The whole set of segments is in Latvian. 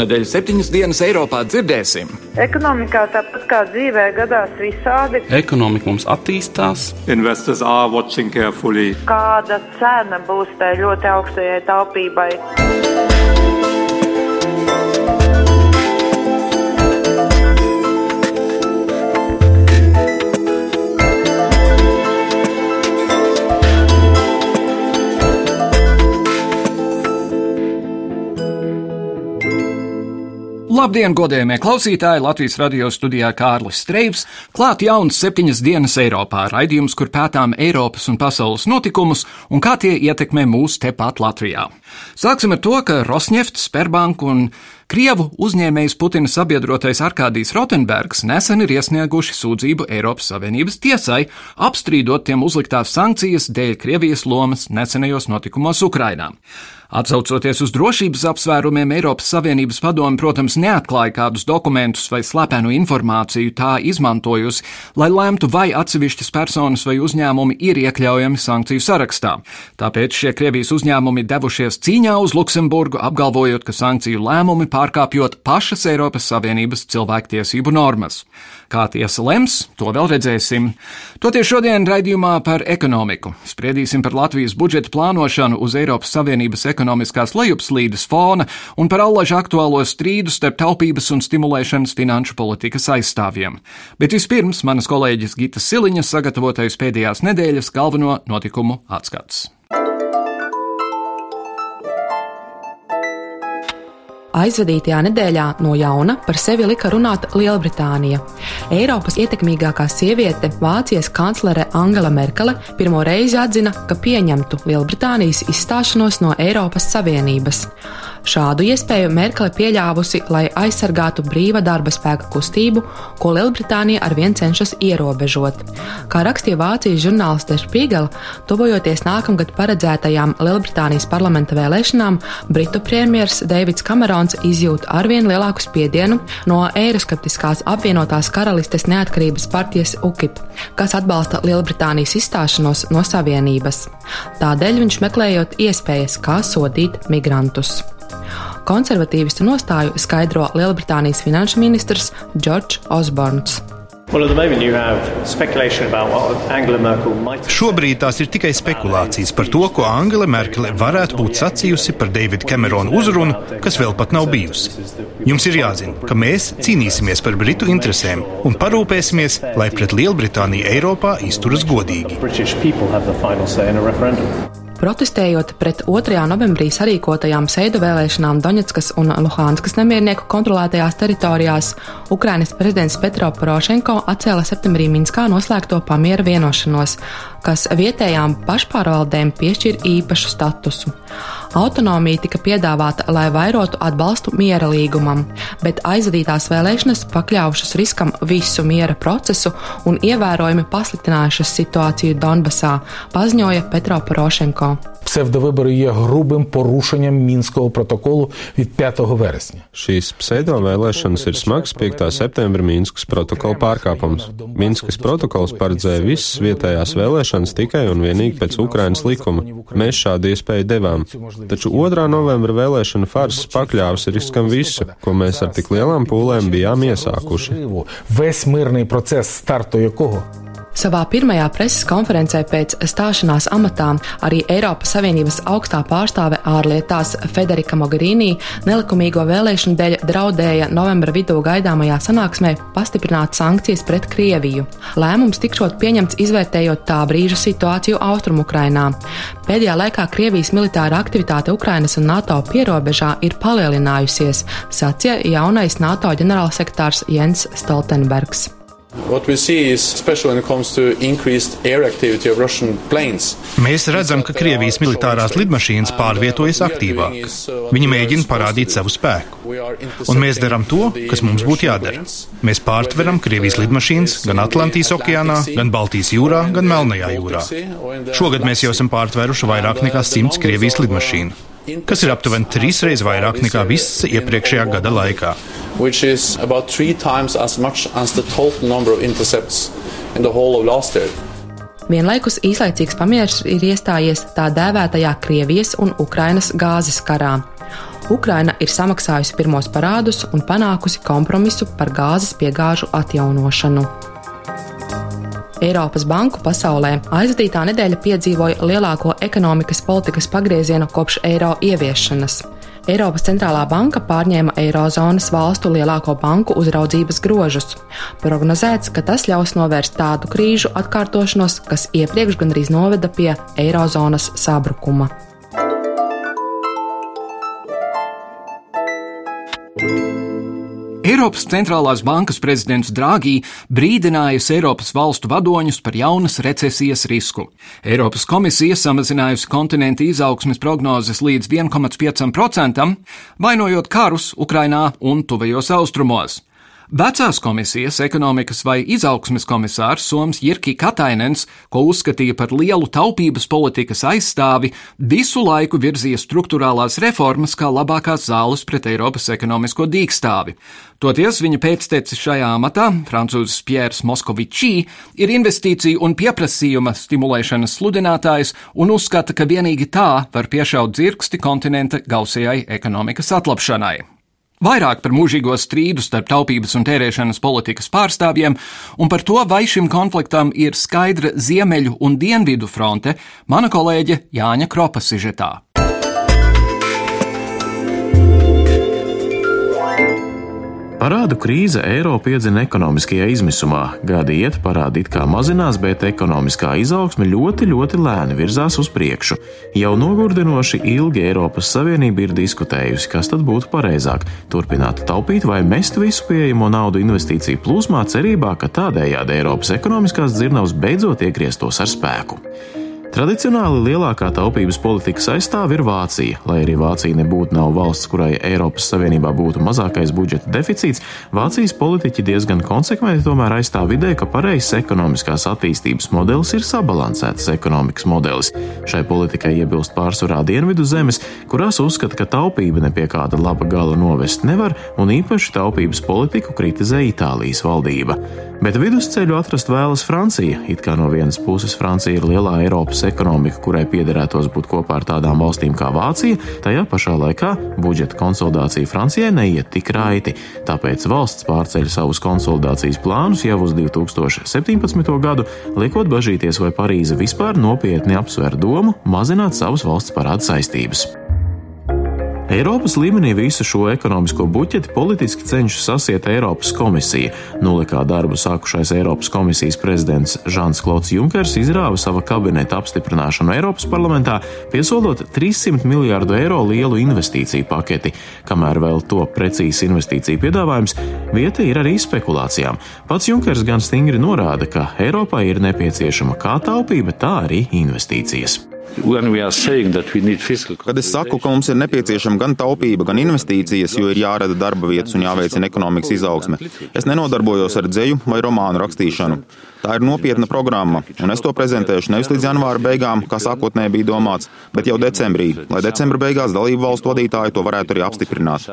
Šonadēļ septiņas dienas Eiropā dzirdēsim. Ekonomikā tāpat kā dzīvē gadās visādi. Ekonomika mums attīstās. Kāda cena būs tai ļoti augstajai taupībai? Labdien, godējumie klausītāji! Latvijas radio studijā Kārlis Streips. Klāt jauns septiņas dienas Eiropā raidījums, kur pētām Eiropas un pasaules notikumus un kā tie ietekmē mūs tepat Latvijā. Sāksim ar to, ka Rosneft, Sperbank un Krievu uzņēmējs Putina sabiedrotais Arkādijs Rotenbergs nesen ir iesnieguši sūdzību Eiropas Savienības tiesai, apstrīdot tiem uzliktās sankcijas dēļ Krievijas lomas nesenajos notikumos Ukrainā. Atcaucoties uz drošības apsvērumiem, Eiropas Savienības padome, protams, neatklāja kādus dokumentus vai slepenu informāciju tā izmantojusi, lai lemtu, vai atsevišķas personas vai uzņēmumi ir iekļaujami sankciju sarakstā. Tāpēc šie Krievijas uzņēmumi devušies cīņā uz Luksemburgu, apgalvojot, ka sankciju lēmumi pārkāpjot pašas Eiropas Savienības cilvēktiesību normas. Kā tiesa lems, to vēl redzēsim. Toties šodien raidījumā par ekonomiku. Spriedīsim par Latvijas budžeta plānošanu uz Eiropas Savienības ekonomiskās lejupslīdes fona un par allaž aktuālo strīdu starp taupības un stimulēšanas finanšu politikas aizstāvjiem. Bet vispirms manas kolēģis Gita Siliņas sagatavotais pēdējās nedēļas galveno notikumu atskats. Aizvadītajā nedēļā no jauna par sevi lika runāt Lielbritānija. Eiropas ietekmīgākā sieviete, Vācijas kanclere Angela Merkele, pirmo reizi atzina, ka pieņemtu Lielbritānijas izstāšanos no Eiropas Savienības. Šādu iespēju Merkele pieļāvusi, lai aizsargātu brīva darba spēka kustību, ko Lielbritānija arvien cenšas ierobežot. Kā rakstīja Vācijas žurnāliste Spiegel, tuvojoties nākamgad paredzētajām Lielbritānijas parlamenta vēlēšanām, Britu premjerministrs Deivids Kamerons izjūt arvien lielāku spiedienu no eiroskeptiskās apvienotās karalistes neatkarības partijas UKIP, kas atbalsta Lielbritānijas izstāšanos no Savienības. Tādēļ viņš meklējot iespējas, kā sodīt migrantus. Konservatīvistu nostāju skaidro Lielbritānijas finanšu ministrs Džordžs Osborns. Šobrīd tās ir tikai spekulācijas par to, ko Angela Merkele varētu būt sacījusi par Davida Camerona uzrunu, kas vēl pat nav bijusi. Jums ir jāzina, ka mēs cīnīsimies par Britu interesēm un parūpēsimies, lai pret Lielbritāniju Eiropā izturas godīgi. Protestējot pret 2. novembrī sarīkotajām seidu vēlēšanām Doņetskas un Luhānskas nemiernieku kontrolētajās teritorijās, Ukrainas prezidents Petro Porošenko atcēla septembrī Minskā noslēgto pamiera vienošanos, kas vietējām pašpārvaldēm piešķir īpašu statusu. Autonomija tika piedāvāta, lai vairotu atbalstu miera līgumam, bet aizvadītās vēlēšanas pakļāvušas riskam visu miera procesu un ievērojami pasliktinājušas situāciju Donbasā, paziņoja Petro Porošenko. Псевдовибори є грубим порушенням мінського протоколу від 5 вересня. Šīs pseidovēlēšanas ir smags 5. septembra Minskas protokola pārkāpums. Minskas protokols paredzēja visas vietējās vēlēšanas tikai un vienīgi pēc Ukrainas likuma. Mēs šādu iespēju devām. Taču 2. novembra vēlēšana farsa pakļāvusi riskam visu, ko mēs ar tik lielām pūlēm bijām iesākuši. Весь мирний процес старту якого Savā pirmajā preses konferencē pēc stāšanās amatā arī Eiropas Savienības augstā pārstāve ārlietās Federika Mogherini nelikumīgo vēlēšanu dēļ draudēja novembra vidū gaidāmajā sanāksmē pastiprināt sankcijas pret Krieviju. Lēmums tikšot pieņemts izvērtējot tā brīža situāciju Austrumukrainā. Pēdējā laikā Krievijas militāra aktivitāte Ukrainas un NATO pierobežā ir palielinājusies, sacīja jaunais NATO ģenerālsekretārs Jens Stoltenbergs. Is, Mēs redzam, ka Krievijas militārās lidmašīnas pārvietojas aktīvāk. Viņi mēģina parādīt savu spēku. Un mēs darām to, kas mums būtu jādara. Mēs pārtveram Krievijas lidmašīnas gan Atlantijas okeānā, gan Baltijas jūrā, gan Melnajā jūrā. Šogad mēs jau esam pārtvēruši vairāk nekā simts Krievijas lidmašīnu. Kas ir aptuveni trīsreiz vairāk nekā viss iepriekšējā gada laikā. which is about three times as much as the total number of intercepts in the whole of last year. Vienlaikus īslaicīgs pamiers ir iestājies tā dēvētajā Krievijas un Ukrainas gāzes karā. Ukraina ir samaksājusi pirmos parādus un panākusi kompromisu par gāzes piegāžu atjaunošanu. Eiropas banku pasaulē aizvadītā nedēļa piedzīvoja lielāko ekonomikas politikas pagriezienu kopš eiro ieviešanas. Eiropas centrālā banka pārņēma Eirozonas valstu lielāko banku uzraudzības grožus. Prognozēts, ka tas ļaus novērst tādu krīžu atkārtošanos, kas iepriekš gandrīz noveda pie Eirozonas sabrukuma. Eiropas centrālās bankas prezidents Draghi brīdinājusi Eiropas valstu vadoņus par jaunas recesijas risku. Eiropas komisija samazinājusi kontinenta izaugsmes prognozes līdz 1,5%, vainojot karus Ukrainā un Tuvajos austrumos. Vecās komisijas ekonomikas vai izaugsmes komisārs Soms Jirki Katainens, ko uzskatīja par lielu taupības politikas aizstāvi, visu laiku virzīja struktūrālās reformas kā labākās zāles pret Eiropas ekonomisko dīkstāvi. Toties viņa pēctecis šajā amatā, francūzis Piers Moskovičī, ir investīciju un pieprasījuma stimulēšanas sludinātājs un uzskata, ka vienīgi tā var piešaut dzirksti kontinenta gausajai ekonomikas atlapšanai. Vairāk par mūžīgo strīdu starp taupības un tērēšanas politikas pārstāvjiem un par to, vai šim konfliktam ir skaidra ziemeļu un dienvidu fronte, mana kolēģe Jāņa Kropa sižetā. Parādu krīze Eiropu iedzina ekonomiskajā izmisumā. Gadi iet, parādi it kā mazinās, bet ekonomiskā izaugsme ļoti, ļoti lēni virzās uz priekšu. Jau nogurdinoši ilgi Eiropas Savienība ir diskutējusi, kas tad būtu pareizāk - turpināt taupīt vai mest visu pieejamo naudu investīciju plūsmā, cerībā, ka tādējādi Eiropas ekonomiskās dzirnavas beidzot iegrieztos ar spēku. Tradicionāli lielākā taupības politikas aizstāve ir Vācija. Lai arī Vācija nebūtu nav valsts, kurai Eiropas Savienībā būtu mazākais budžeta deficīts, Vācijas politiķi diezgan konsekventi tomēr aizstāv ideju, ka pareizs ekonomiskās attīstības modelis ir sabalansēts ekonomikas modelis. Šai politikai iebilst pārsvarā dienvidu zemes, kurās uzskata, ka taupība ne pie kāda laba gala novest nevar, un īpaši taupības politiku kritizē Itālijas valdība. Bet vidusceļu atrast vēlas Francija. It kā no vienas puses Francija ir lielā Eiropas ekonomika, kurai piederētos būt kopā ar tādām valstīm kā Vācija, tajā pašā laikā budžeta konsolidācija Francijai neiet tik raiti. Tāpēc valsts pārceļ savus konsolidācijas plānus jau uz 2017. gadu, liekot bažīties, vai Parīze vispār nopietni apsver domu mazināt savus valsts parāda saistības. Eiropas līmenī visu šo ekonomisko buķeti politiski cenšas sasiet Eiropas komisija. Nulikā darbu sākušais Eiropas komisijas prezidents Žants Klods Junkers izrāva sava kabineta apstiprināšanu Eiropas parlamentā, piesolot 300 miljārdu eiro lielu investīciju paketi. Kamēr vēl to precīzi investīciju piedāvājums, vieta ir arī spekulācijām. Pats Junkers gan stingri norāda, ka Eiropai ir nepieciešama kā taupība, tā arī investīcijas. Kad es saku, ka mums ir nepieciešama gan taupība, gan investīcijas, jo ir jārada darba vietas un jāveicina ekonomikas izaugsme, es nenodarbojos ar dzeju vai romānu rakstīšanu. Tā ir nopietna programma, un es to prezentēšu nevis līdz janvāra beigām, kā sākotnēji bija domāts, bet jau decembrī, lai decembra beigās dalību valstu vadītāji to varētu arī apstiprināt.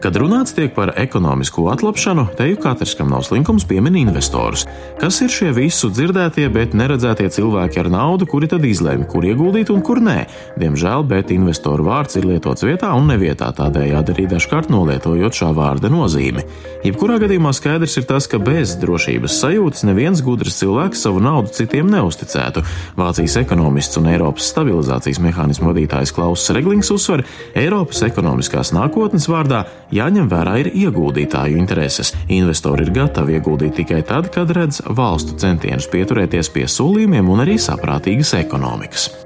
Kad runāts tiek par ekonomisko atlapšanu, teju katrs, kam nav slinkums, piemin investorus. Kas ir šie visu dzirdētie, bet neredzētie cilvēki ar naudu, kuri tad izlēma, kur ieguldīt un kur nē? Diemžēl, bet investoru vārds ir lietots vietā un nevietā, tādējādi arī dažkārt nolietojot šā vārda nozīmi. Jebkurā gadījumā skaidrs ir tas, ka bez drošības sajūtas neviens gudrs cilvēks savu naudu citiem neusticētu. Vācijas ekonomists un Eiropas stabilizācijas mehānismu vadītājs Klauss Reglings uzsver, Eiropas ekonomiskās nākotnes vārdā jāņem vērā ir ieguldītāju intereses. Investori ir gatavi ieguldīt tikai tad, kad redz valstu centienus pieturēties pie solījumiem un arī saprātīgas ekonomikas.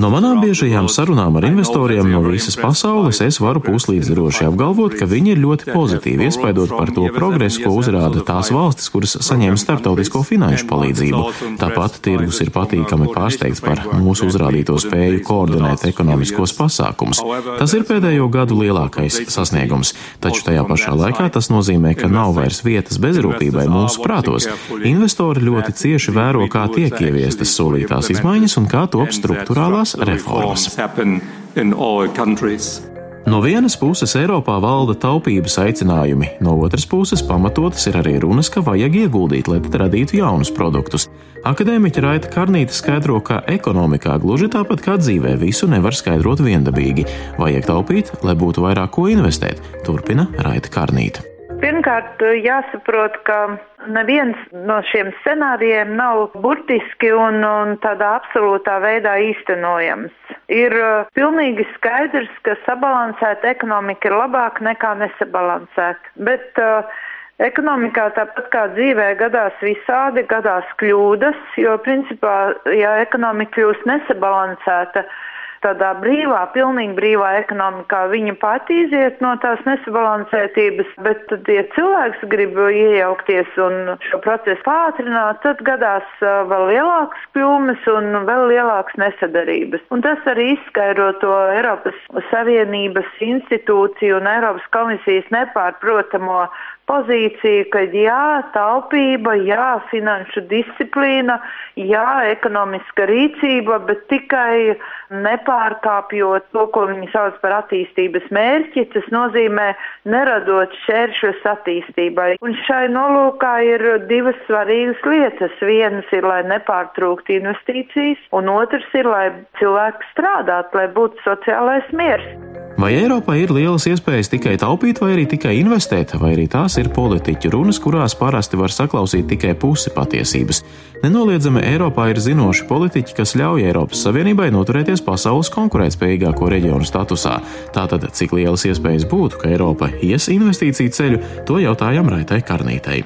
No manām biežajām sarunām ar investoriem no visas pasaules es varu puslīdz droši apgalvot, ka viņi ir ļoti pozitīvi iespaidot par to progresu, ko uzrāda tās valstis, kuras saņem starptautisko finanšu palīdzību. Tāpat tirgus ir patīkami pārsteigts par mūsu uzrādīto spēju koordinēt ekonomiskos pasākumus. Tas ir pēdējo gadu lielākais sasniegums, taču tajā pašā laikā tas nozīmē, ka nav vairs vietas bezrūpībai mūsu prātos. Investori ļoti cieši vēro, kā tiek ieviesti ieviestas solītās izmaiņas un kā top struktūrālās reformas. No vienas puses Eiropā valda taupības aicinājumi, no otras puses pamatotas ir arī runas, ka vajag ieguldīt, lai radītu jaunus produktus. Akadēmiķa Raita Karnīte skaidro, ka ekonomikā gluži tāpat kā dzīvē visu nevar skaidrot viendabīgi. Vajag taupīt, lai būtu vairāk ko investēt, turpina Raita Karnīte. Pirmkārt, jāsaprot, ka neviens no šiem scenārijiem nav burtiski un, un tādā absolūtā veidā īstenojams. Ir uh, pilnīgi skaidrs, ka sabalansēta ekonomika ir labāka nekā nesabalansēta. Bet uh, Ekonomikā tāpat kā dzīvē gadās visādi, gadās kļūdas, jo principā, ja ekonomika kļūst nesabalansēta, tādā brīvā, pilnīgi brīvā ekonomikā viņa pati iziet no tās nesabalansētības, bet tad, ja cilvēks grib iejaukties un šo procesu pātrināt, tad gadās vēl lielākas kļūmes un vēl lielākas nesadarības. Un tas arī izskaidro to Eiropas Savienības institūciju un Eiropas komisijas nepārprotamo pozīciju, ka jā, taupība, jā, finanšu disciplīna, jā, ekonomiska rīcība, bet tikai nepārkāpjot to, ko viņi sauc par attīstības mērķi, tas nozīmē neradot šēršļus attīstībai. Un šai nolūkā ir divas svarīgas lietas. Vienas ir, lai nepārtrūktu investīcijas, un otrs ir, lai cilvēki strādātu, lai būtu sociālais miers. Vai Eiropā ir lielas iespējas tikai taupīt, vai arī tikai investēt, vai arī tās ir politiķu runas, kurās parasti var saklausīt tikai pusi patiesības? Nenoliedzami Eiropā ir zinoši politiķi, kas ļauj Eiropas Savienībai noturēties pasaules konkurētspējīgāko reģionu statusā. Tātad, cik lielas iespējas būtu, ka Eiropa ies investīciju ceļu, to jautājām Raitai Karnītei.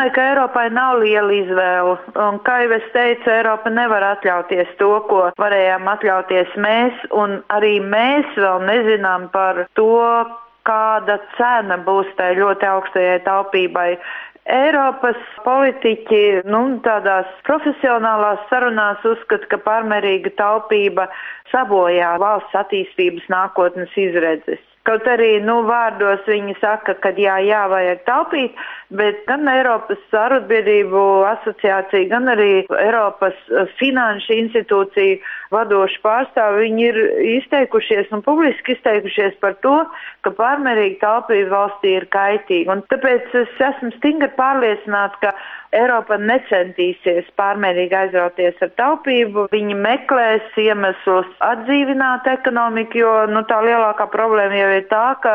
Domāju, ka Eiropai nav liela izvēle. Un, kā jau es teicu, Eiropa nevar atļauties to, ko varējām atļauties mēs, un arī mēs vēl nezinām par to, kāda cena būs tai ļoti augstajai taupībai. Eiropas politiķi nu, tādās profesionālās sarunās uzskata, ka pārmērīga taupība sabojā valsts attīstības nākotnes izredzes. Kaut arī, nu, vārdos viņi saka, ka jā, jā, vajag taupīt, bet gan Eiropas arotbiedrību asociācija, gan arī Eiropas eh, finanšu institūciju vadoši pārstāvi, viņi ir izteikušies un publiski izteikušies par to, ka pārmērīga taupība valstī ir kaitīga. Un tāpēc es esmu stingri pārliecināta, ka Eiropa necentīsies pārmērīgi aizrauties ar taupību. Viņi meklēs iemeslus atdzīvināt ekonomiku, jo nu, tā lielākā problēma jau ir tā, ka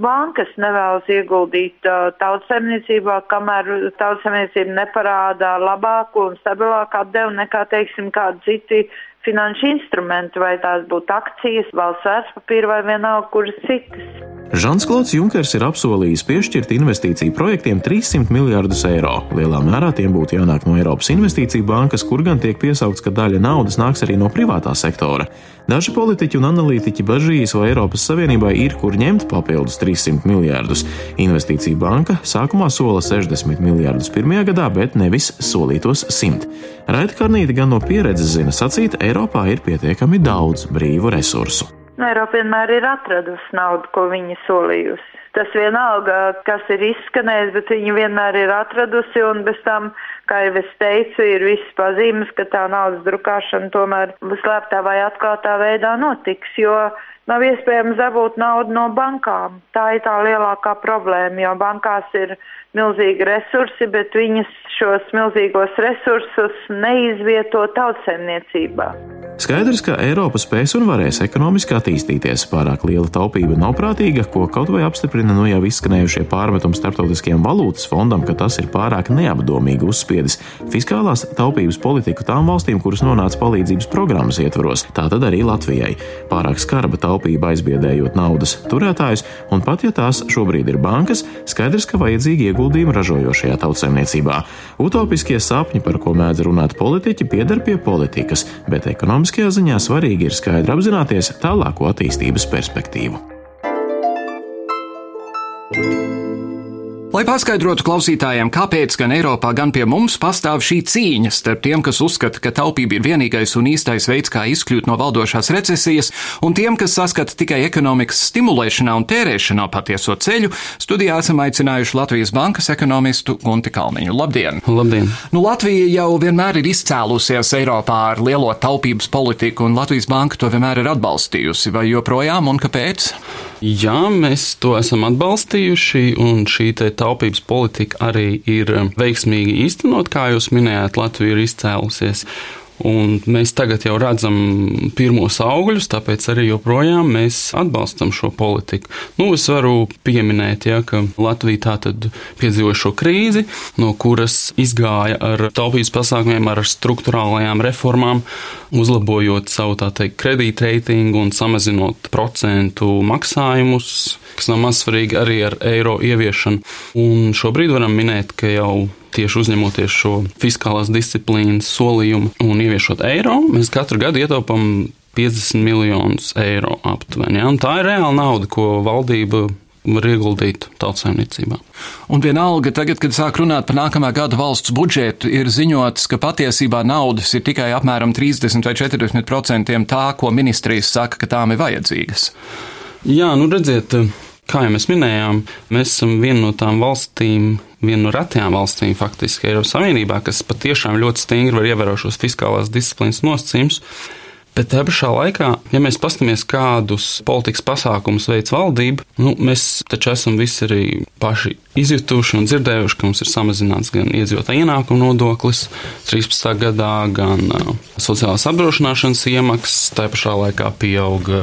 bankas nevēlas ieguldīt uh, tautsemniecībā, kamēr tautsemniecība neparādā labāku un stabilāku atdevu nekā, teiksim, kādi citi finanšu instrumenti, vai tās būtu akcijas, valsts vērtspapīra vai vienalga kuras citas. Žants Klauds Junkers ir apsolījis piešķirt investīciju projektiem 300 miljārdus eiro. Lielā mērā tiem būtu jānāk no Eiropas Investīciju bankas, kur gan tiek piesaukts, ka daļa naudas nāks arī no privātā sektora. Daži politiķi un analītiķi bažīs, vai Eiropas Savienībai ir kur ņemt papildus 300 miljārdus. Investīcija banka sākumā sola 60 miljārdus pirmajā gadā, bet nevis solītos 100. Raita Karnīte gan no pieredzes zina sacīt, Eiropā ir pietiekami daudz brīvu resursu. Nu, Eiropa vienmēr ir atradusi naudu, ko viņa solījusi. Tas vienalga, kas ir izskanējis, bet viņa vienmēr ir atradusi, un bez tam, kā jau es teicu, ir viss pazīmes, ka tā naudas drukāšana tomēr slēptā vai atklātā veidā notiks, jo nav iespējams dabūt naudu no bankām. Tā ir tā lielākā problēma, jo bankās ir milzīgi resursi, bet viņas šos milzīgos resursus neizvieto tautsēmniecībā. Skaidrs, ka Eiropa spēs un varēs ekonomiski attīstīties. Pārāk liela taupība nav prātīga, ko kaut vai apstiprina no jau izskanējušie pārmetumi starptautiskajam valūtas fondam, ka tas ir pārāk neapdomīgi uzspiedis fiskālās taupības politiku tām valstīm, kuras nonāca palīdzības programmas ietvaros. Tātad arī Latvijai. Pārāk skarba taupība aizbiedējot naudas turētājus, un pat ja tās šobrīd ir bankas, skaidrs, ka vajadzīgi ieguldījumi ražojošajā tautsēmniecībā. Utopiskie sapņi, par ko mēdz runāt politiķi, pieder pie politikas, bet Ekonomiskajā ziņā svarīgi ir skaidri apzināties tālāko attīstības perspektīvu. Lai paskaidrotu klausītājiem, kāpēc gan Eiropā, gan pie mums pastāv šī cīņa starp tiem, kas uzskata, ka taupība ir vienīgais un īstais veids, kā izkļūt no valdošās recesijas, un tiem, kas saskata tikai ekonomikas stimulēšanā un tērēšanā patieso ceļu, studijā esam aicinājuši Latvijas bankas ekonomistu Gunti Kalniņu. Labdien! Labdien! Nu, Latvija jau vienmēr ir izcēlusies Eiropā ar lielo taupības politiku, un Latvijas banka to vienmēr ir atbalstījusi. Vai joprojām un kāpēc? Jā, mēs to esam atbalstījuši, un šī taupības politika arī ir veiksmīgi īstenot, kā jūs minējāt, Latvija ir izcēlusies. Un mēs tagad jau redzam pirmos augļus, tāpēc arī joprojām mēs atbalstam šo politiku. Nu, es varu pieminēt, ja, ka Latvija tātad piedzīvoja šo krīzi, no kuras izgāja ar taupības pasākumiem, ar struktūrālajām reformām, uzlabojot savu teikt kredītreitingu un samazinot procentu maksājumus, kas nav maz svarīgi arī ar eiro ieviešanu. Un šobrīd varam minēt, ka jau tieši uzņemoties šo fiskālās disciplīnas solījumu un ieviešot eiro, mēs katru gadu ietaupām 50 miljonus eiro aptuveni. Ja? Tā ir reāla nauda, ko valdība var ieguldīt tautsājumniecībā. Un vienalga, tagad, kad sāk runāt par nākamā gada valsts budžetu, ir ziņots, ka patiesībā naudas ir tikai apmēram 30 vai 40 procentiem tā, ko ministrijas saka, ka tām ir vajadzīgas. Jā, nu redziet, kā jau mēs minējām, mēs esam viena no tām valstīm, viena no retajām valstīm faktiski Eiropas Savienībā, kas patiešām ļoti stingri var ievērot šos fiskālās disciplīnas nosacījumus. Bet tajā pašā laikā, ja mēs paskatāmies, kādus politikas pasākumus veids valdība, nu, mēs taču esam visi arī paši izjutuši un dzirdējuši, ka mums ir samazināts gan iedzīvotāju ienākumu nodoklis 13. gadā, gan uh, sociālās apdrošināšanas iemaksas. Tajā pašā laikā pieauga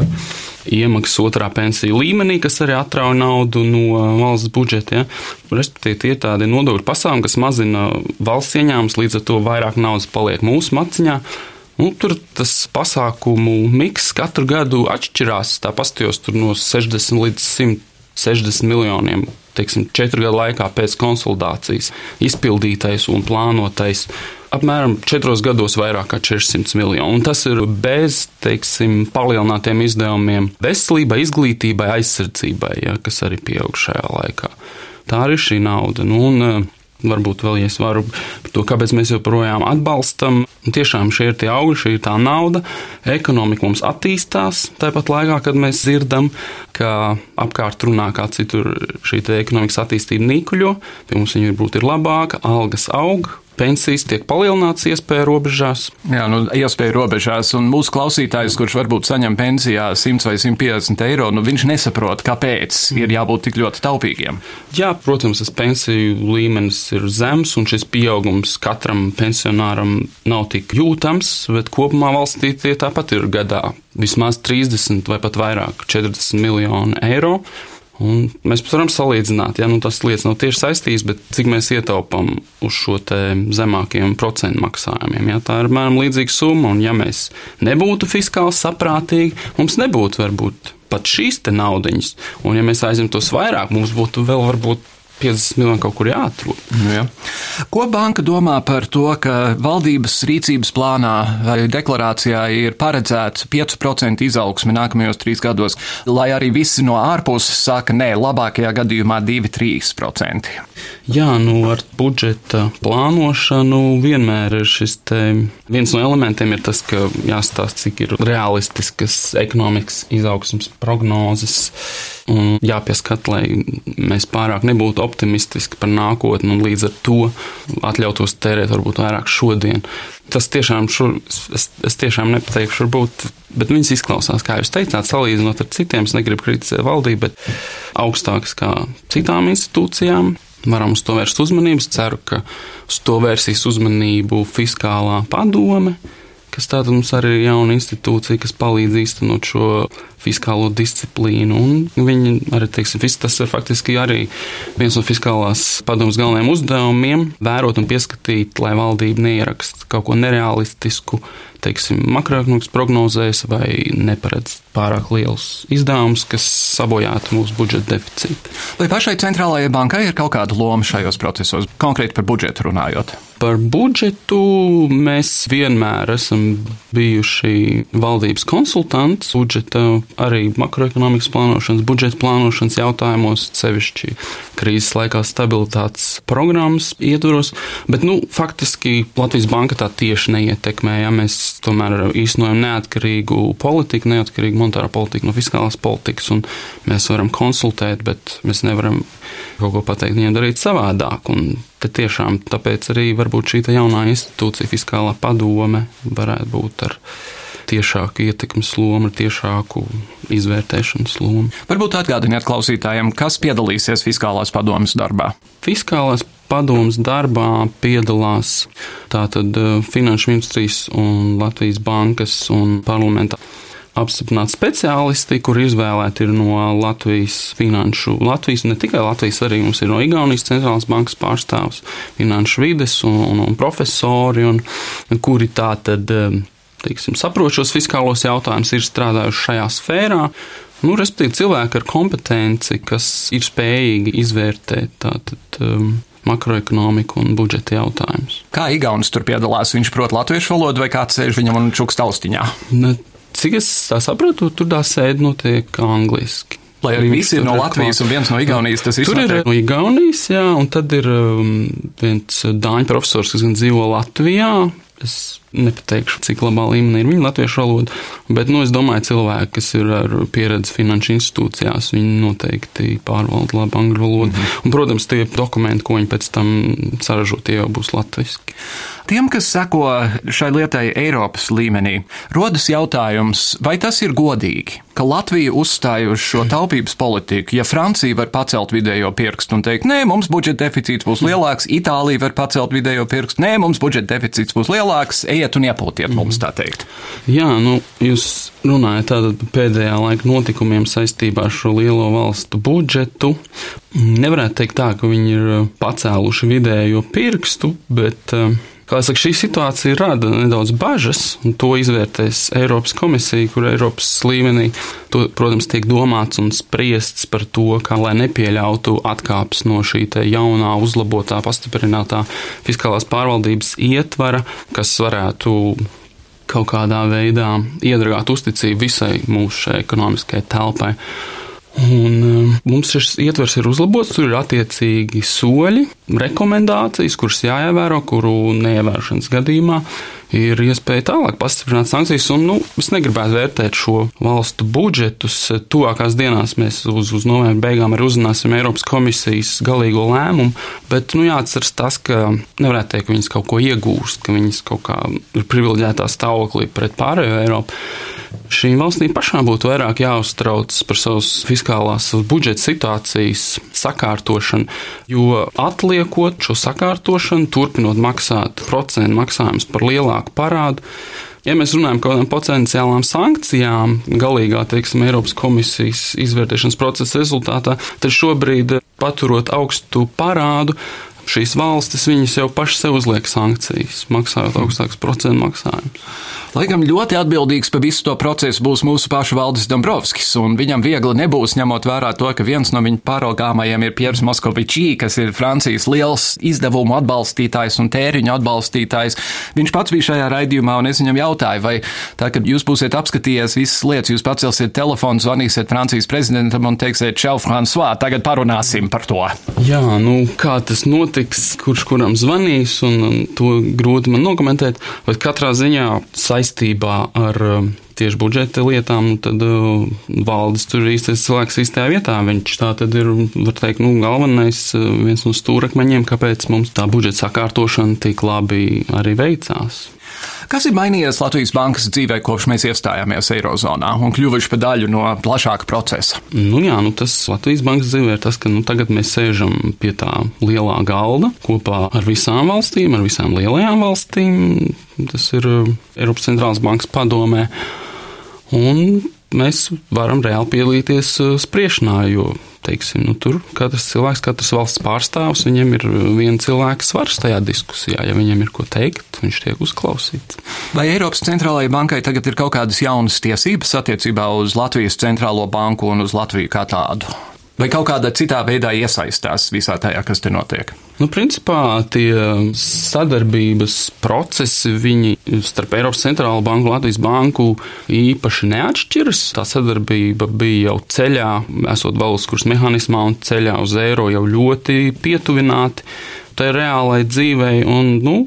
iemaksas otrā pensiju līmenī, kas arī atrauj naudu no valsts budžeta. Ja? Respektīvi, tie ir tādi nodokļu pasākumi, kas mazina valsts ieņēmumus, līdz ar to vairāk naudas paliek mūsu maciņā. Nu, tur tas pasākumu miks katru gadu atšķirās. Tā pastījos no 60 līdz 160 miljoniem teiksim, četru gadu laikā pēc konsolidācijas izpildītais un plānotais apmēram četros gados vairāk kā 400 miljonu. Un tas ir bez, teiksim, palielinātiem izdevumiem veselībai, izglītībai, aizsardzībai, ja, kas arī pieaug šajā laikā. Tā ir šī nauda. Nu, un, Varbūt vēl, ja es varu par to, kāpēc mēs joprojām atbalstam. Tiešām šie ir tie augļi, šī ir tā nauda. Ekonomika mums attīstās. Tāpat laikā, kad mēs dzirdam, ka apkārt runā kā citur šī ekonomikas attīstība nīkuļo, pie mums viņa varbūt ir labāka, algas aug, pensijas tiek palielināts iespēja robežās. Jā, nu, iespēja robežās, un mūsu klausītājs, kurš varbūt saņem pensijā 100 vai 150 eiro, nu, viņš nesaprot, kāpēc ir jābūt tik ļoti taupīgiem. Jā, protams, tas pensiju līmenis ir zems, un šis pieaugums katram pensionāram nav tik jūtams, bet kopumā valstī tie tāpat ir gadā vismaz 30 vai pat vairāk, 40 miljoni eiro. Un mēs varam salīdzināt, ja nu, tas lietas nav tieši saistīts, bet cik mēs ietaupām uz šo zemākiem procentu maksājumiem. Ja, tā ir apmēram līdzīga summa, un ja mēs nebūtu fiskāli saprātīgi, mums nebūtu varbūt pat šīs naudas. Un ja mēs aizņemtos vairāk, mums būtu vēl varbūt 50 miljoni kaut kur jāatrod. Nu, ja. Ko banka domā par to, ka valdības rīcības plānā vai deklarācijā ir paredzēts 5% izaugsme nākamajos trīs gados, lai arī visi no ārpuses saka, nē, labākajā gadījumā 2-3%? Jā, nu ar budžeta plānošanu vienmēr ir šis te, viens no elementiem ir tas, ka jāstāsta, cik ir realistiskas ekonomikas izaugsmas prognozes un jāpieskat, lai mēs pārāk nebūtu optimistiski par nākotni un līdz ar to atļautos tērēt varbūt vairāk šodien. Tas tiešām, šur, es, es tiešām nepateikšu, varbūt, bet viņas izklausās, kā jūs teicāt, salīdzinot ar citiem, es negribu kritizēt valdību, bet augstākas kā citām institūcijām. Varam uz to vērst uzmanību. Es ceru, ka uz to vērsīs uzmanību fiskālā padome, kas tāda mums arī ir jauna institūcija, kas palīdz īstenot šo fiskālo disciplīnu. Viņi arī, teiksim, tas ir faktiski arī viens no fiskālās padomus galvenajiem uzdevumiem - vērot un pieskatīt, lai valdība neieraksta kaut ko nerealistisku, teiksim, makroekonomikas prognozēs vai neparedz pārāk liels izdevums, kas sabojātu mūsu budžeta deficītu. Vai pašai centrālajai bankai ir kaut kāda loma šajos procesos, konkrēti par budžetu runājot? Par budžetu mēs vienmēr esam bijuši valdības konsultanti budžeta, arī makroekonomikas plānošanas, budžeta plānošanas jautājumos, sevišķi krīzes laikā stabilitātes programmas ietvaros. Bet, nu, faktiski Latvijas banka tā tieši neietekmē. Ja mēs tomēr īstenojam neatkarīgu politiku, neatkarīgu monetāro politiku no fiskālās politikas, un mēs varam konsultēt, bet mēs nevaram kaut ko pateikt viņiem darīt savādāk. Un Te tiešām tāpēc arī varbūt šī jaunā institūcija, fiskālā padome, varētu būt ar tiešāku ietekmes lomu, tiešāku izvērtēšanas lomu. Varbūt atgādiniet klausītājiem, kas piedalīsies fiskālās padomas darbā. Fiskālās padomas darbā piedalās tātad eh, Finanšu ministrijas un Latvijas bankas un parlamenta apstiprināti speciālisti, kur izvēlēti ir no Latvijas finanšu, Latvijas, ne tikai Latvijas, arī mums ir no Igaunijas centrālās bankas pārstāvs, finanšu vides un, un, un profesori, un, kuri tā tad, teiksim, saprot šos fiskālos jautājumus, ir strādājuši šajā sfērā. Nu, respektīvi, cilvēki ar kompetenci, kas ir spējīgi izvērtēt tātad, um, makroekonomiku un budžeta jautājumus. Kā Igaunis tur piedalās? Viņš prot latviešu valodu vai kāds sēž viņam un čukst austiņā? Ne, cik es saprotu, tur tā sēde notiek angliski. Lai arī visi ir no Latvijas un viens no Igaunijas. Tur ir no Igaunijas, jā, un tad ir um, viens dāņu profesors, kas gan dzīvo Latvijā. Es nepateikšu, cik labā līmenī ir viņa latviešu valoda, bet nu, es domāju, cilvēki, kas ir ar pieredzi finanšu institūcijās, viņi noteikti pārvalda labu angļu valodu. Mm -hmm. Un, protams, tie dokumenti, ko viņi pēc tam saražo, tie jau būs latviski. Tiem, kas seko šai lietai Eiropas līmenī, rodas jautājums, vai tas ir godīgi, ka Latvija uzstāja uz šo taupības politiku. Ja Francija var pacelt vidējo pirkstu un teikt, nē, mums budžeta deficīts būs lielāks, Itālija var pacelt vidējo pirkstu, nē, mums budžeta deficīts būs lielāks, ejiet un iepūtiet mums tā teikt. Jā, nu, jūs runājat tātad pēdējā laika notikumiem saistībā ar šo lielo valstu budžetu. Nevarētu teikt tā, ka viņi ir pacēluši vidējo pirkstu, bet uh, saka, šī situācija rada nedaudz bažas, un to izvērtēs Eiropas komisija, kur Eiropas līmenī, to, protams, tiek domāts un spriests par to, kā lai nepieļautu atkāpes no šī jaunā, uzlabotā, pastiprinātā fiskālās pārvaldības ietvara, kas varētu kaut kādā veidā iedragāt uzticību visai mūsu ekonomiskajai telpai. Un, um, mums šis ietvers ir uzlabots, tur ir attiecīgi soļi, rekomendācijas, kuras jāievēro, kuru neievērošanas gadījumā ir iespēja tālāk pastiprināt sankcijas. Un, nu, es negribētu vērtēt šo valstu budžetus. Tuvākās dienās mēs uz, uz novembra beigām arī uzzināsim Eiropas komisijas galīgo lēmumu, bet nu, jāatceras tas, ka nevarētu teikt, ka viņas kaut ko iegūst, ka viņas kaut kā ir privileģētā stāvoklī pret pārējo Eiropu šīm valstīm pašām būtu vairāk jāuztraucas par savas fiskālās budžeta situācijas sakārtošanu, jo atliekot šo sakārtošanu, turpinot maksāt procentu maksājumus par lielāku parādu, Ja mēs runājam par kaut kādām potenciālām sankcijām, galīgā teiksim, Eiropas komisijas izvērtēšanas procesa rezultātā, tad šobrīd, paturot augstu parādu, šīs valstis jau pašas sev uzliek sankcijas, maksājot augstākus procentu maksājumus. Laikam ļoti atbildīgs par visu to procesu būs mūsu paša Valdis Dombrovskis, un viņam viegli nebūs ņemot vērā to, ka viens no viņa pāraugāmajiem ir Piers Moskovičī, kas ir Francijas liels izdevumu atbalstītājs un tēriņu atbalstītājs. Viņš pats bija šajā raidījumā, un es viņam jautāju, vai tā, kad jūs būsiet apskatījies visas lietas, jūs pacelsiet telefonu, zvanīsiet Francijas prezidentam un teiksiet, Čau, François, tagad parunāsim par to. Jā, nu kā tas notiks, kurš kuram zvanīs, un, un to grūti man nokomentēt, bet katrā ziņā saistībā ar um, tieši budžeta lietām, tad uh, valdes tur īstais cilvēks īstajā vietā. Viņš tā tad ir, var teikt, nu, galvenais, uh, viens no stūrakmeņiem, kāpēc mums tā budžeta sakārtošana tik labi arī veicās. Kas ir mainījies Latvijas bankas dzīvē, kopš mēs iestājāmies Eirozonā un kļuvuši par daļu no plašāka procesa? Nu, jā, nu, tas Latvijas bankas dzīvē ir tas, ka nu, tagad mēs sēžam pie tā lielā galda kopā ar visām valstīm, ar visām lielajām valstīm. Tas ir uh, Eiropas centrālās bankas padomē. Un mēs varam reāli piedalīties uh, spriešanā, jo teiksim, nu, tur katrs cilvēks, katrs valsts pārstāvs, viņam ir viena cilvēka svars tajā diskusijā. Ja viņam ir ko teikt, viņš tiek uzklausīts. Vai Eiropas centrālajai bankai tagad ir kaut kādas jaunas tiesības attiecībā uz Latvijas centrālo banku un uz Latviju kā tādu? Vai kaut kādā citā veidā iesaistās visā tajā, kas te notiek? Nu, principā tie sadarbības procesi viņi starp Eiropas centrālo banku un Latvijas banku īpaši neatšķiras. Tā sadarbība bija jau ceļā, esot valsts kurs mehānismā un ceļā uz eiro jau ļoti pietuvināti tai reālai dzīvei. Un, nu,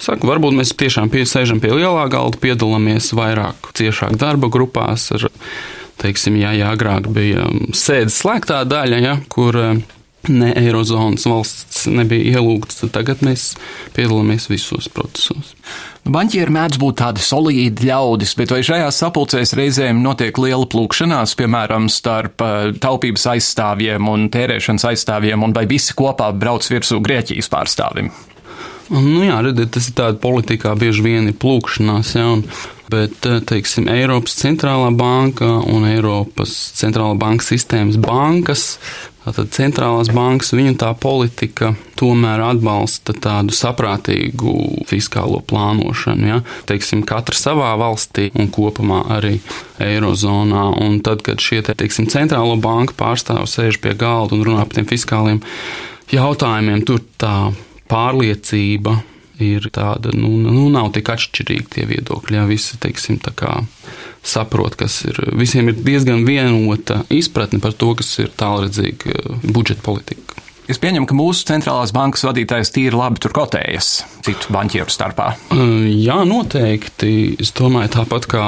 Saku, varbūt mēs tiešām piesēžam pie lielā galda, piedalāmies vairāk, ciešāk darba grupās. Ar, teiksim, ja, ja agrāk bija sēdes slēgtā daļa, ja, kur eh, ne Eirozonas valsts nebija ielūgts, tad tagad mēs piedalāmies visos procesos. Banķieri mēdz būt tādi solīdi ļaudis, bet vai šajās sapulcēs reizēm notiek liela plūkšanās, piemēram, starp eh, taupības aizstāvjiem un tērēšanas aizstāvjiem, un vai visi kopā brauc virsū Grieķijas pārstāvim? Nu, jā, redziet, tas ir tāds politikā bieži vien ir plūkšanās, ja, un, bet, eh, teiksim, Eiropas centrālā banka un Eiropas centrālā banka sistēmas bankas, tātad centrālās bankas, viņu tā politika tomēr atbalsta tādu saprātīgu fiskālo plānošanu, ja, teiksim, katra savā valstī un kopumā arī Eirozonā, un tad, kad šie, te, teiksim, centrālo banku pārstāvi sēž pie galda un runā par tiem fiskāliem jautājumiem, tur tā pārliecība ir tāda, nu, nu nav tik atšķirīga tie viedokļi. Jā, visi, teiksim, tā kā saprot, kas ir. Visiem ir diezgan vienota izpratne par to, kas ir tālredzīga budžeta politika. Es pieņemu, ka mūsu centrālās bankas vadītājs tīri labi tur kotējas citu banķieru starpā. Jā, noteikti. Es domāju, tāpat kā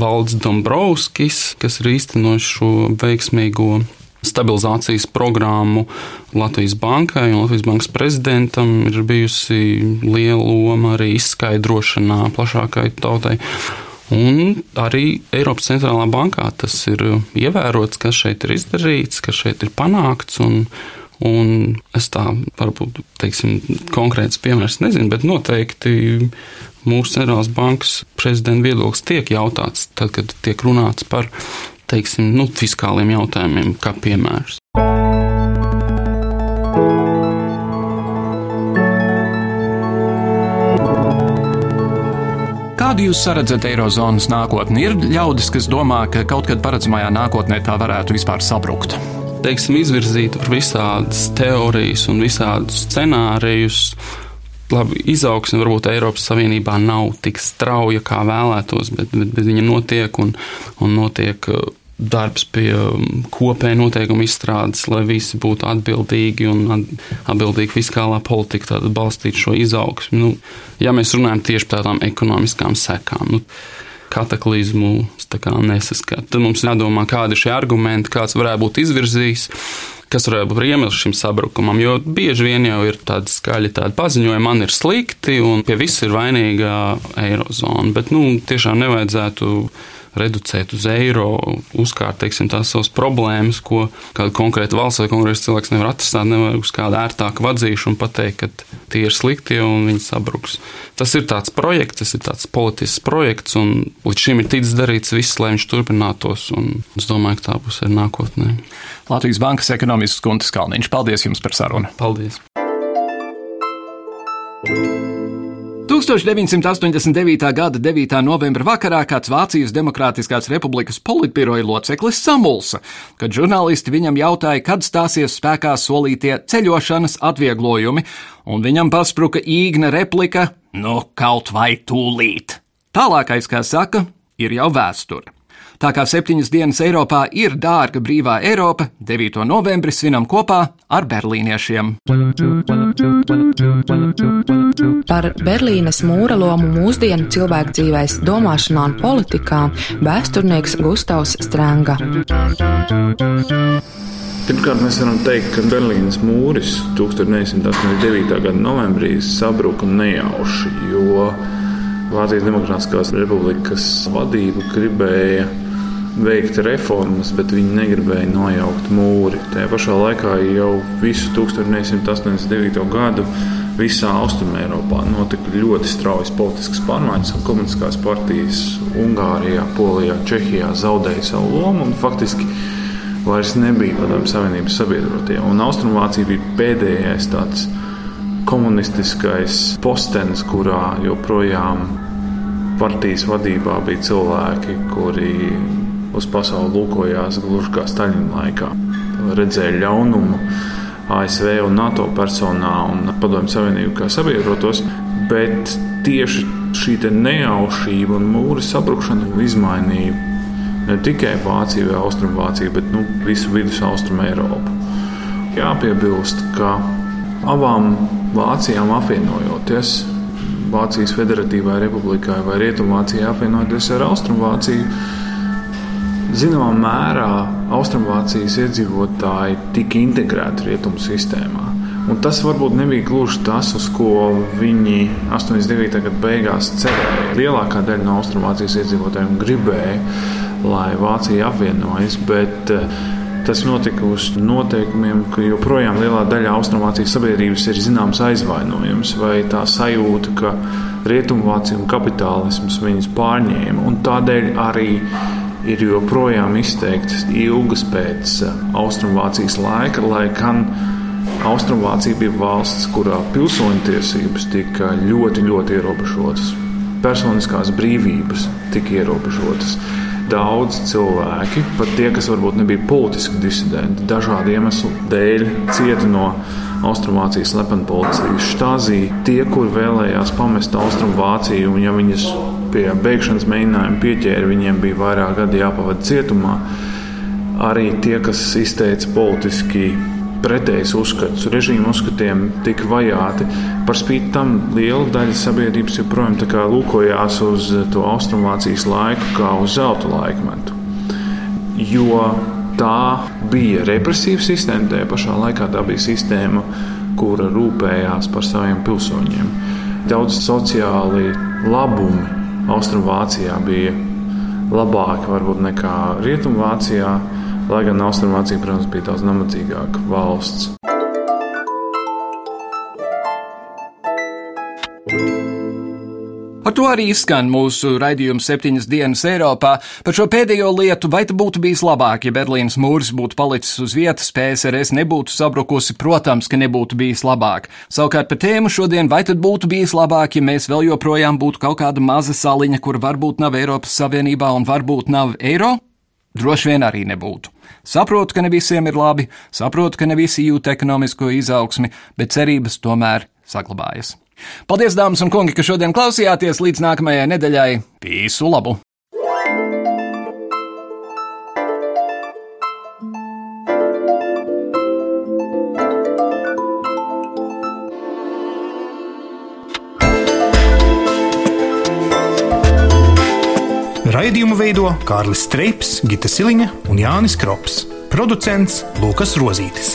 Valds Dombrovskis, kas ir īstenojis šo veiksmīgo stabilizācijas programmu Latvijas bankai un Latvijas bankas prezidentam ir bijusi liela loma arī izskaidrošanā plašākai tautai. Un arī Eiropas centrālā bankā tas ir ievērots, kas šeit ir izdarīts, kas šeit ir panākts. Un, un es tā varbūt teiksim, konkrēts piemērs nezinu, bet noteikti mūsu centrālās bankas prezidenta viedoklis tiek jautāts, tad, kad tiek runāts par teiksim, nu, fiskāliem jautājumiem, kā piemērs. Kādu jūs redzat Eirozonas nākotni? Ir ļaudis, kas domā, ka kaut kad paredzamajā nākotnē tā varētu vispār sabrukt. Teiksim, izvirzīt visādas teorijas un visādus scenārijus labi, izaugsme varbūt Eiropas Savienībā nav tik strauja, kā vēlētos, bet, bet, bet viņa notiek un, un notiek darbs pie um, kopēja noteikuma izstrādes, lai visi būtu atbildīgi un atbildīgi fiskālā politika, tāda balstīt šo izaugsmu. Nu, ja mēs runājam tieši par tādām ekonomiskām sekām, nu, kataklizmu nesaskatu, tad mums jādomā, kādi ir šie argumenti, kāds varētu būt izvirzījis. Kas varētu būt iemesls šim sabrukumam? Jo bieži vien jau ir tādi skaļi tādi paziņojumi, man ir slikti un pie viss ir vainīga eirozona. Bet nu, tiešām nevajadzētu reducēt uz eiro, uzkārt teiksim, tās savas problēmas, ko kāda konkrēta valsts vai konkrēts cilvēks nevar atrisināt, nevar uz kādu ērtāku vadzīšanu pateikt, ka tie ir slikti un viņi sabruks. Tas ir tāds projekts, tas ir tāds politisks projekts, un līdz šim ir ticis darīts viss, lai viņš turpinātos, un es domāju, ka tā būs arī nākotnē. Latvijas Bankas ekonomists Guntis Kalniņš, paldies jums par sarunu! Paldies! 1989. gada 9. novembra vakarā kāds Vācijas Demokrātiskās republikas politbiroja loceklis samulsa, kad žurnālisti viņam jautāja, kad stāsies spēkā solītie ceļošanas atvieglojumi, un viņam paspruka īgna replika: Nu, kaut vai tūlīt! Tālākais, kā saka, ir jau vēsture. Tā kā septiņas dienas Eiropā ir dārga brīvā Eiropa, 9. novembrī svinam kopā ar berlīniešiem. Par Berlīnes mūra lomu mūsdienu cilvēku dzīvēs, domāšanā un politikā vēsturnieks Gustavs Strenga. Pirmkārt, mēs varam teikt, ka Berlīnas mūris 1989. gada novembrī sabruka nejauši, jo Vācijas Demokrātiskās republikas vadība gribēja veikt reformas, bet viņi negribēja nojaukt mūri. Tajā pašā laikā jau visu 1989. gadu visā Austrumēropā notika ļoti straujas politiskas pārmaiņas, un komunistiskās partijas Ungārijā, Polijā, Čehijā zaudēja savu lomu un faktiski vairs nebija Padomju Savienības sabiedrotie. Austrumvācija bija pēdējais tāds komunistiskais postenis, kurā joprojām partijas vadībā bija cilvēki, kuri uz pasauli lūkojās gluži kā Staļina laikā. redzēja ļaunumu ASV un NATO personā un Padomju Savienību kā sabiedrotos, bet tieši šī nejaušība un mūra sabrukšana izmainīja ne tikai Vāciju vai Austrumvāciju, bet nu, visu vidus austrumu Eiropu. Jāpiebilst, ka abām Vācijām apvienojoties, Vācijas Federatīvai Republikai vai Rietumvācijai apvienoties ar Austrumvāciju, Zināmā mērā Austrumvācijas iedzīvotāji tika integrēti rietumu sistēmā. Un tas varbūt nebija gluži tas, uz ko viņi 89. gada beigās cerēja. Lielākā daļa no Austrumvācijas iedzīvotājiem gribēja, lai Vācija apvienojas, bet eh, tas notika uz noteikumiem, ka joprojām lielā daļa Austrumvācijas sabiedrības ir zināms aizvainojums vai tā sajūta, ka Rietumvācija un kapitālisms viņus pārņēma. Un tādēļ arī ir joprojām izteiktas ilgas pēc eh, Austrumvācijas laika, lai gan Austrumvācija bija valsts, kurā pilsoņu tiesības tika ļoti, ļoti ierobežotas. Personiskās brīvības tika ierobežotas. Daudz cilvēki, pat tie, kas varbūt nebija politiski disidenti, dažādu iemeslu dēļ cieta no Austrumvācijas slepeni policijas štāzī. Tie, kur vēlējās pamest Austrumvāciju, un ja viņas pie beigšanas mēģinājuma pieķēra, viņiem bija vairāk gadi jāpavada cietumā. Arī tie, kas izteica politiski pretējs uzskats, režīmu uzskatiem, tika vajāti. Par spīti tam liela daļa sabiedrības joprojām lūkojās uz to Austrumvācijas laiku kā uz zelta laikmetu. Jo tā bija represīva sistēma, tajā pašā laikā tā bija sistēma, kura rūpējās par saviem pilsoņiem. Daudz sociāli labumi Austrumvācijā bija labāki varbūt nekā Rietumvācijā, lai gan Austrumvācija, protams, bija daudz nabadzīgāka valsts. Ar to arī izskan mūsu raidījums septiņas dienas Eiropā. Par šo pēdējo lietu, vai tas būtu bijis labāk, ja Berlīnas mūris būtu palicis uz vietas, PSRS nebūtu sabrukusi, protams, ka nebūtu bijis labāk. Savukārt par tēmu šodien, vai tad būtu bijis labāk, ja mēs vēl joprojām būtu kaut kāda maza saliņa, kur varbūt nav Eiropas Savienībā un varbūt nav eiro? Droši vien arī nebūtu. Saprotu, ka ne visiem ir labi, saprotu, ka ne visi jūt ekonomisko izaugsmi, bet cerības tomēr saglabājas. Paldies, dāmas un kungi, ka šodien klausījāties līdz nākamajai nedēļai. Visu labu! Raidījumu veido Kārlis Streips, Gita Siliņa un Jānis Krops. Producents Lukas Rozītis.